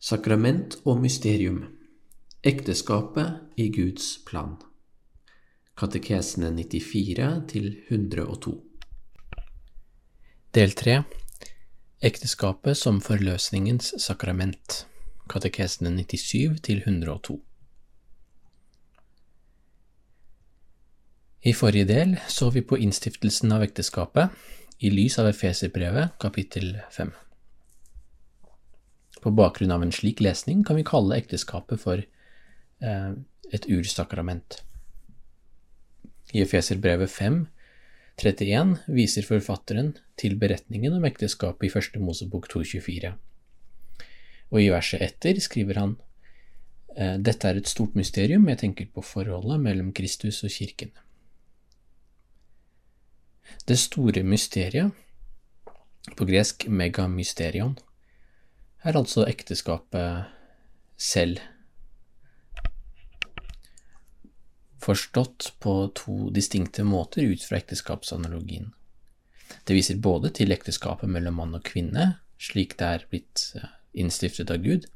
Sakrament og mysterium Ekteskapet i Guds plan. Katekesene 94 til 102 Del 3 Ekteskapet som forløsningens sakrament. Katekesene 97 til 102 I forrige del så vi på innstiftelsen av ekteskapet i lys av Efeserbrevet kapittel 5. På bakgrunn av en slik lesning kan vi kalle ekteskapet for eh, et ursakrament. I Efeserbrevet 5, 31 viser forfatteren til beretningen om ekteskapet i første Mosebok 2.24. Og i verset etter skriver han eh, dette er et stort mysterium, jeg tenker på forholdet mellom Kristus og kirken. Det store mysteriet, på gresk megamysterion, er altså ekteskapet selv. Forstått på to distinkte måter ut fra ekteskapsanalogien. Det viser både til ekteskapet mellom mann og kvinne, slik det er blitt eh, innstiftet av Gud,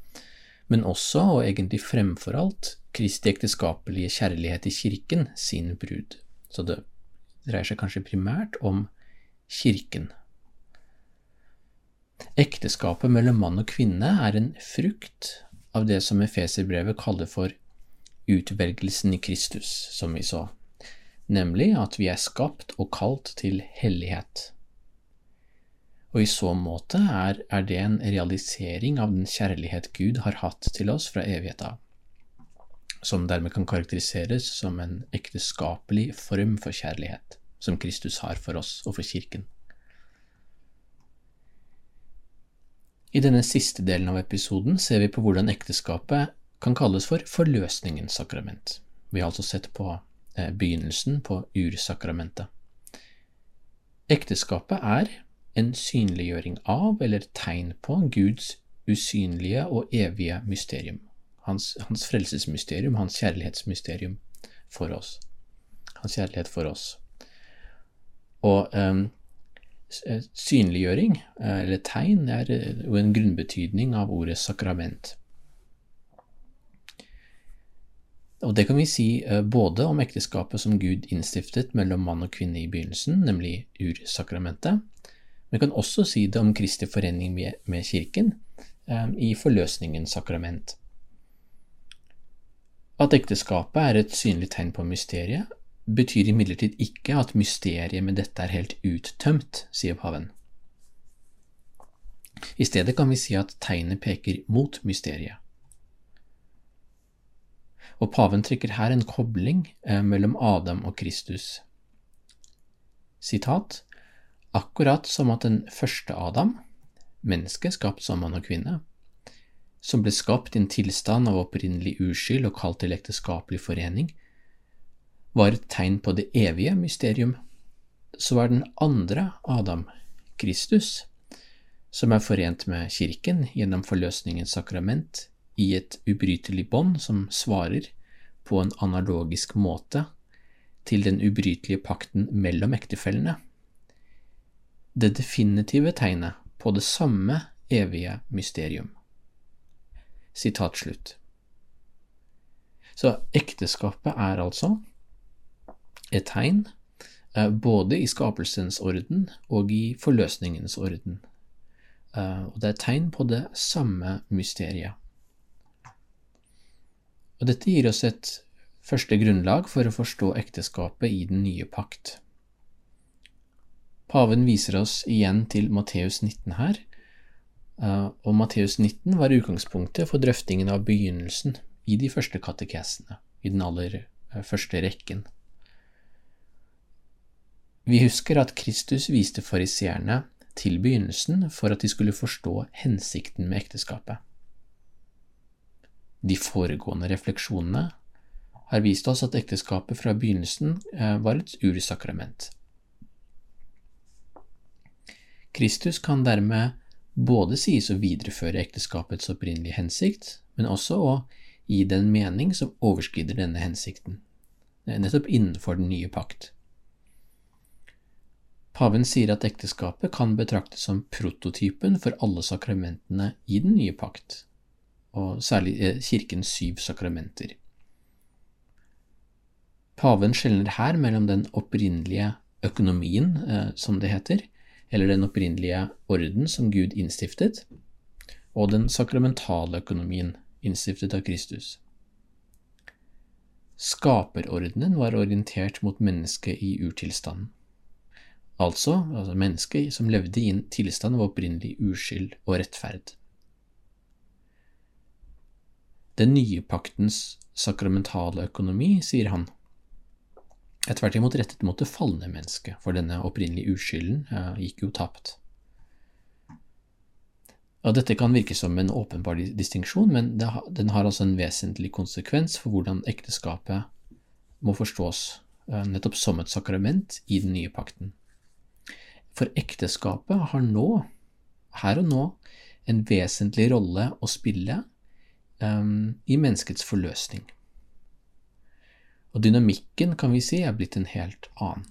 men også, og egentlig fremfor alt, Kristi ekteskapelige kjærlighet i kirken, sin brud. Så det dreier seg kanskje primært om kirken. Ekteskapet mellom mann og kvinne er en frukt av det som Efeserbrevet kaller for utvelgelsen i Kristus, som vi så, nemlig at vi er skapt og kalt til hellighet. Og i så måte er, er det en realisering av den kjærlighet Gud har hatt til oss fra evighet av, som dermed kan karakteriseres som en ekteskapelig form for kjærlighet, som Kristus har for oss og for Kirken. I denne siste delen av episoden ser vi på hvordan ekteskapet kan kalles for forløsningens sakrament. Vi har altså sett på eh, begynnelsen på ursakramentet. Ekteskapet er en synliggjøring av eller tegn på Guds usynlige og evige mysterium. Hans, hans frelsesmysterium, hans kjærlighetsmysterium for oss. Hans kjærlighet for oss. Og um, synliggjøring, eller tegn, er jo en grunnbetydning av ordet sakrament. Og det kan vi si både om ekteskapet som Gud innstiftet mellom mann og kvinne i begynnelsen, nemlig ursakramentet, men vi kan også si det om Kristi forening med Kirken i forløsningens sakrament. At ekteskapet er et synlig tegn på mysteriet, betyr imidlertid ikke at mysteriet med dette er helt uttømt, sier paven. I stedet kan vi si at tegnet peker mot mysteriet. Og paven trekker her en kobling eh, mellom Adam og Kristus. Sitat Akkurat som at den første Adam, mennesket skapt som mann og kvinne, som ble skapt i en tilstand av opprinnelig uskyld og kalt til ekteskapelig forening, var et tegn på det evige mysterium, så er den andre Adam, Kristus, som er forent med Kirken gjennom forløsningens sakrament, i et ubrytelig bånd som svarer på en analogisk måte til den ubrytelige pakten mellom ektefellene. Det definitive tegnet på det samme evige mysterium. Sitat slutt. Så ekteskapet er altså et tegn, eh, både i skapelsens orden og i forløsningens orden. Eh, og det er tegn på det samme mysteriet. Og dette gir oss et første grunnlag for å forstå ekteskapet i den nye pakt. Paven viser oss igjen til Matteus 19 her, eh, og Matteus 19 var utgangspunktet for drøftingen av begynnelsen i de første katekesene, i den aller første rekken. Vi husker at Kristus viste fariseerne til begynnelsen for at de skulle forstå hensikten med ekteskapet. De foregående refleksjonene har vist oss at ekteskapet fra begynnelsen eh, var et ursakrament. Kristus kan dermed både sies å videreføre ekteskapets opprinnelige hensikt, men også å gi den mening som overskrider denne hensikten, nettopp innenfor den nye pakt. Paven sier at ekteskapet kan betraktes som prototypen for alle sakramentene i den nye pakt, og særlig eh, kirkens syv sakramenter. Paven skjelner her mellom den opprinnelige økonomien, eh, som det heter, eller den opprinnelige orden som Gud innstiftet, og den sakramentale økonomien, innstiftet av Kristus. Skaperordenen var orientert mot mennesket i urtilstanden. Altså, altså mennesket som levde i en tilstand av opprinnelig uskyld og rettferd. Den nye paktens sakramentale økonomi, sier han, er tvert imot rettet mot det falne mennesket, for denne opprinnelige uskylden gikk jo tapt. Ja, dette kan virke som en åpenbar distinksjon, men den har altså en vesentlig konsekvens for hvordan ekteskapet må forstås eh, nettopp som et sakrament i den nye pakten. For ekteskapet har nå, her og nå, en vesentlig rolle å spille um, i menneskets forløsning og dynamikken kan vi si er blitt en helt annen.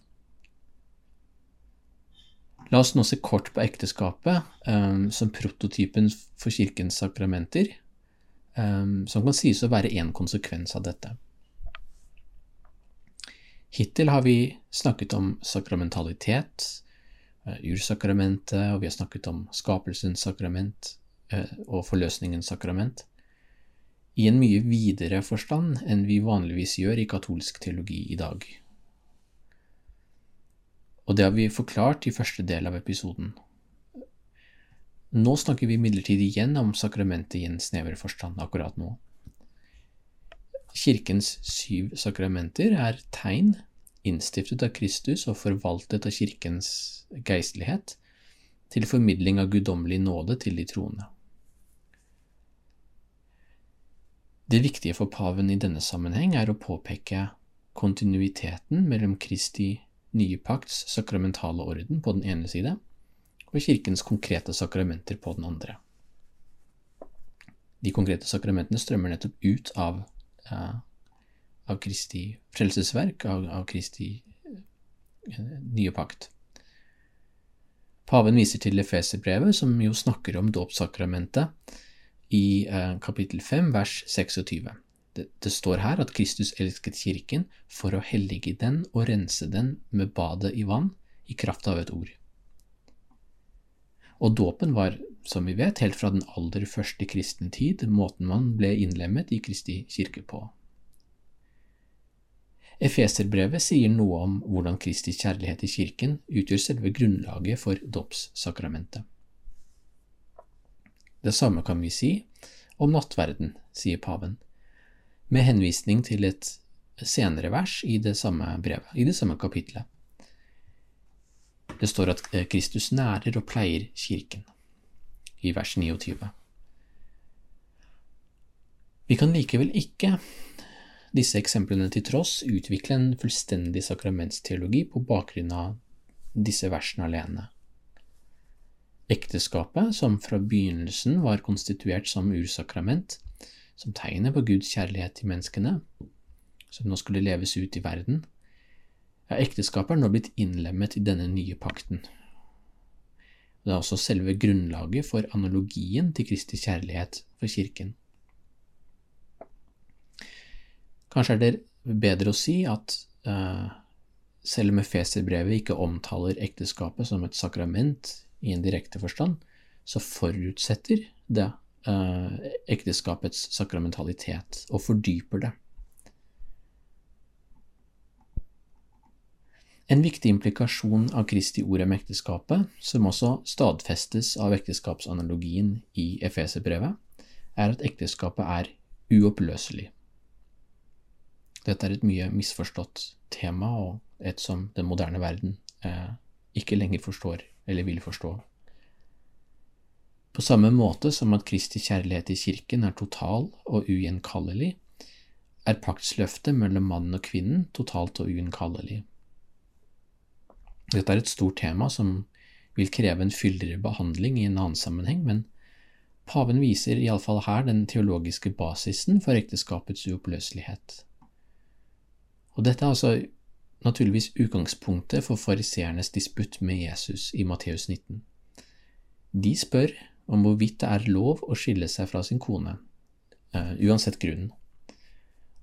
La oss nå se kort på ekteskapet um, som prototypen for kirkens sakramenter, um, som kan sies å være en konsekvens av dette. Hittil har vi snakket om sakramentalitet, ursakramentet, og vi har snakket om skapelsens sakrament uh, og forløsningens sakrament i en mye videre forstand enn vi vanligvis gjør i katolsk teologi i dag. Og det har vi forklart i første del av episoden. Nå snakker vi imidlertid igjen om sakramentet i en snever forstand akkurat nå. Kirkens syv sakramenter er tegn, innstiftet av Kristus og forvaltet av kirkens geistlighet, til formidling av guddommelig nåde til de troende. Det viktige for paven i denne sammenheng er å påpeke kontinuiteten mellom Kristi nye pakts sakramentale orden på den ene side og kirkens konkrete sakramenter på den andre. De konkrete sakramentene strømmer nettopp ut av, uh, av Kristi frelsesverk, av, av Kristi uh, nye pakt. Paven viser til Efeserbrevet, som jo snakker om dåpssakramentet i eh, kapittel 5, vers 26. Det, det, står her at Kristus elsket kirken for å hellige den og rense den med badet i vann i kraft av et ord. Og dåpen var, som vi vet, helt fra den aller første kristne tid måten man ble innlemmet i Kristi kirke på. Efeserbrevet sier noe om hvordan Kristi kjærlighet i kirken utgjør selve grunnlaget for dåpssakramentet. Det samme kan vi si om nattverden, sier paven, med henvisning til et senere vers i det samme brevet, i det samme kapitlet. Det står at eh, Kristus nærer og pleier kirken, i vers 29. Vi kan likevel ikke, disse eksemplene til tross, utvikle en fullstendig sakramentsteologi på bakgrunn av disse versene alene. Ekteskapet, som fra begynnelsen var konstituert som ursakrament, som tegnet på Guds kjærlighet til menneskene, som nå skulle leves ut i verden, ja, ekteskapet er nå blitt innlemmet i denne nye pakten. Det er også selve grunnlaget for analogien til Kristi kjærlighet for Kirken. Kanskje er det bedre å si at uh, selv om Efeser-brevet ikke omtaler ekteskapet som et sakrament i en direkte forstand, så forutsetter det eh, ekteskapets sakramentalitet og fordyper det. En viktig implikasjon av Kristi ord om ekteskapet, som også stadfestes av ekteskapsanalogien i Efeserbrevet, er at ekteskapet er uoppløselig. Dette er et mye misforstått tema, og et som den moderne verden eh, ikke lenger forstår eller vil forstå. På samme måte som at Kristi kjærlighet i kirken er total og ugjenkallelig, er paktsløftet mellom mannen og kvinnen totalt og ugjenkallelig. Dette er et stort tema som vil kreve en fyldigere behandling i en annen sammenheng, men paven viser iallfall her den teologiske basisen for ekteskapets uoppløselighet. Og dette er altså naturligvis utgangspunktet for fariseernes disputt med Jesus i Matteus 19. De spør om hvorvidt det er lov å skille seg fra sin kone, uh, uansett grunnen.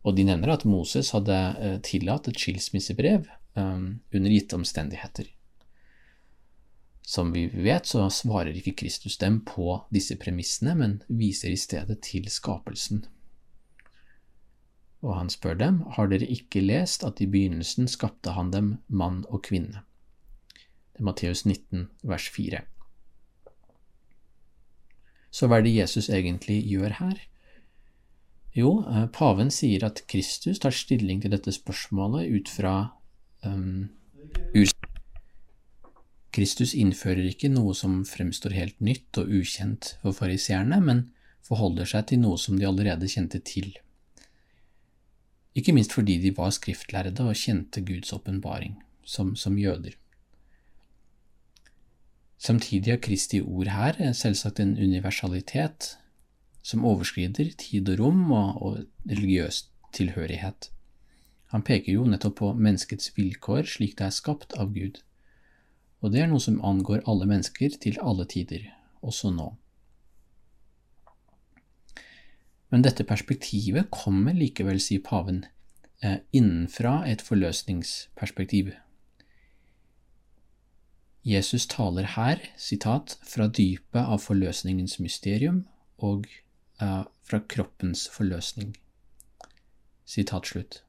Og de nevner at Moses hadde uh, tillatt et skilsmissebrev um, under gitte omstendigheter. Som vi vet, så svarer ikke Kristus dem på disse premissene, men viser i stedet til skapelsen. Og han spør dem, har dere ikke lest at i begynnelsen skapte han dem mann og kvinne? Det er Matteus 19, vers 4. Så hva er det Jesus egentlig gjør her? Jo, eh, paven sier at Kristus tar stilling til dette spørsmålet ut fra um, Kristus innfører ikke noe som fremstår helt nytt og ukjent for fariseerne, men forholder seg til noe som de allerede kjente til. Ikke minst fordi de var skriftlærde og kjente Guds åpenbaring, som, som jøder. Samtidig har Kristi ord her selvsagt en universalitet som overskrider tid og rom og, og religiøs tilhørighet. Han peker jo nettopp på menneskets vilkår slik det er skapt av Gud, og det er noe som angår alle mennesker til alle tider, også nå. Men dette perspektivet kommer likevel, sier paven, eh, innenfra et forløsningsperspektiv. Jesus taler her, sitat, fra dypet av forløsningens mysterium og uh, fra kroppens forløsning. Sitat slutt.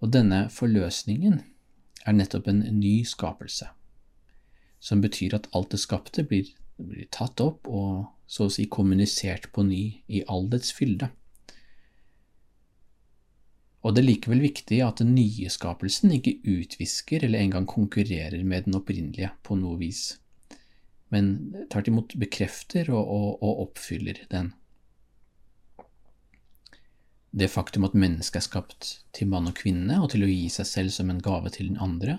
Og denne forløsningen er nettopp en ny skapelse, som betyr at alt det skapte blir, blir tatt opp og så å si kommunisert på ny i all dets fylde. Og det er likevel viktig at den nye skapelsen ikke utvisker eller engang konkurrerer med den opprinnelige på noe vis, men tvert imot bekrefter og, og, og, oppfyller den. Det faktum at mennesket er skapt til mann og kvinne og til å gi seg selv som en gave til den andre,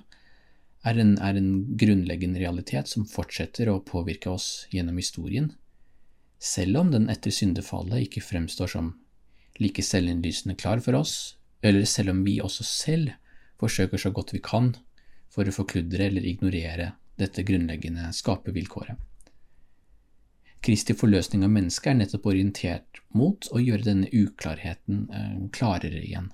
er en, er en grunnleggende realitet som fortsetter å påvirke oss gjennom historien, selv om den etter syndefallet ikke fremstår som like selvinnlysende klar for oss eller selv om vi også selv forsøker så godt vi kan for å forkludre eller ignorere dette grunnleggende skapervilkåret. Kristi forløsning av mennesket er nettopp orientert mot å gjøre denne uklarheten eh, klarere igjen.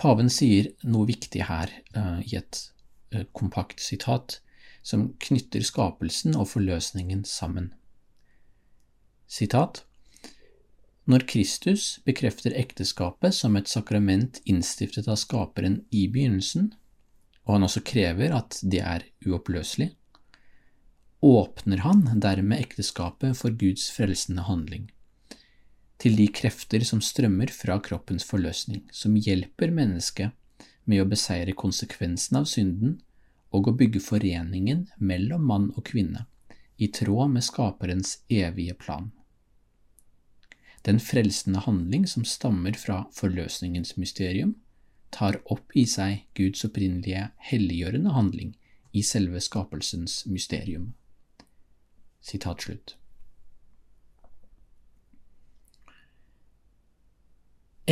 Paven sier noe viktig her eh, i et eh, kompakt sitat som knytter skapelsen og forløsningen sammen. Sitat når Kristus bekrefter ekteskapet som et sakrament innstiftet av Skaperen i begynnelsen, og han også krever at det er uoppløselig, åpner han dermed ekteskapet for Guds frelsende handling, til de krefter som strømmer fra kroppens forløsning, som hjelper mennesket med å beseire konsekvensen av synden og å bygge foreningen mellom mann og kvinne, i tråd med Skaperens evige plan den frelsende handling som stammer fra forløsningens mysterium, tar opp i seg Guds opprinnelige helliggjørende handling i selve skapelsens mysterium. Sitat slutt.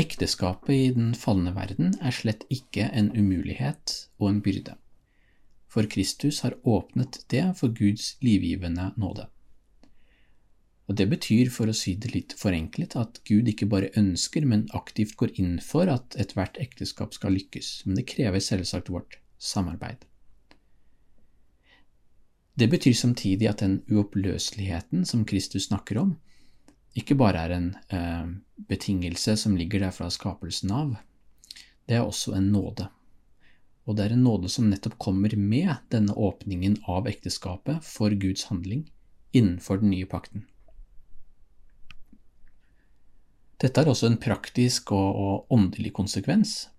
Ekteskapet i den falne verden er slett ikke en umulighet og en byrde, for Kristus har åpnet det for Guds livgivende nåde. Og Det betyr, for å si det litt forenklet, at Gud ikke bare ønsker, men aktivt går inn for at ethvert ekteskap skal lykkes, men det krever selvsagt vårt samarbeid. Det betyr samtidig at den uoppløseligheten som Kristus snakker om, ikke bare er en eh, betingelse som ligger der fra skapelsen av, det er også en nåde. Og det er en nåde som nettopp kommer med denne åpningen av ekteskapet for Guds handling innenfor den nye pakten. Dette har også en praktisk og, og åndelig konsekvens.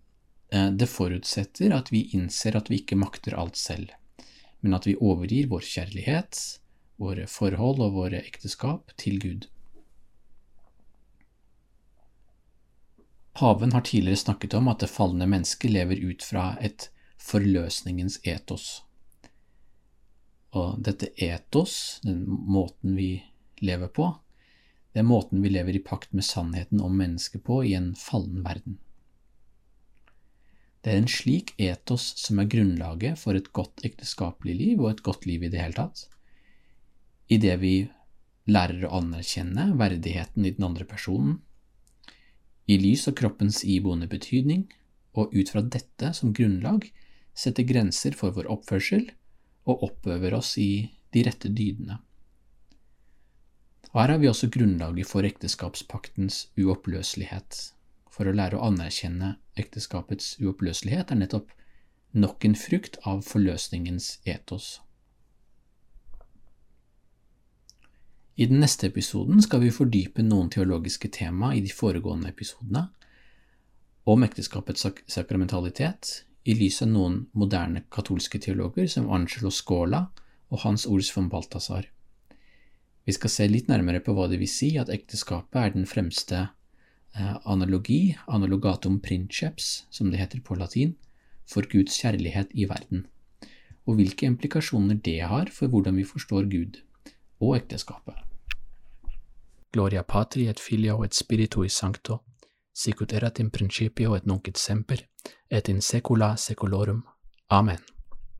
Eh, det forutsetter at vi innser at vi ikke makter alt selv, men at vi overgir vår kjærlighet, våre forhold og våre ekteskap til Gud. Paven har tidligere snakket om at det falne mennesket lever ut fra et forløsningens etos. Og dette etos, den måten vi lever på, det er måten vi lever i pakt med sannheten om mennesket på i en fallen verden. Det er en slik etos som er grunnlaget for et godt ekteskapelig liv og et godt liv i det hele tatt. I det vi lærer å anerkjenne verdigheten i den andre personen, i lys av kroppens iboende betydning, og ut fra dette som grunnlag setter grenser for vår oppførsel og oppøver oss i de rette dydene. Her har vi også grunnlaget for ekteskapspaktens uoppløselighet. For å lære å anerkjenne ekteskapets uoppløselighet er nettopp nok en frukt av forløsningens etos. I den neste episoden skal vi fordype noen teologiske tema i de foregående episodene om ekteskapets sak sakramentalitet i lys av noen moderne katolske teologer som Angelo Scola og Hans Ols von Balthasar. Vi skal se litt nærmere på hva det vil si at ekteskapet er den fremste eh, analogi, analogatum princeps, som det heter på latin, for Guds kjærlighet i verden, og hvilke implikasjoner det har for hvordan vi forstår Gud och äktenskapet. Gloria Patri et Filio et Spiritui Sancto, sic ut erat in principio et nunc et semper, et in saecula saeculorum. Amen.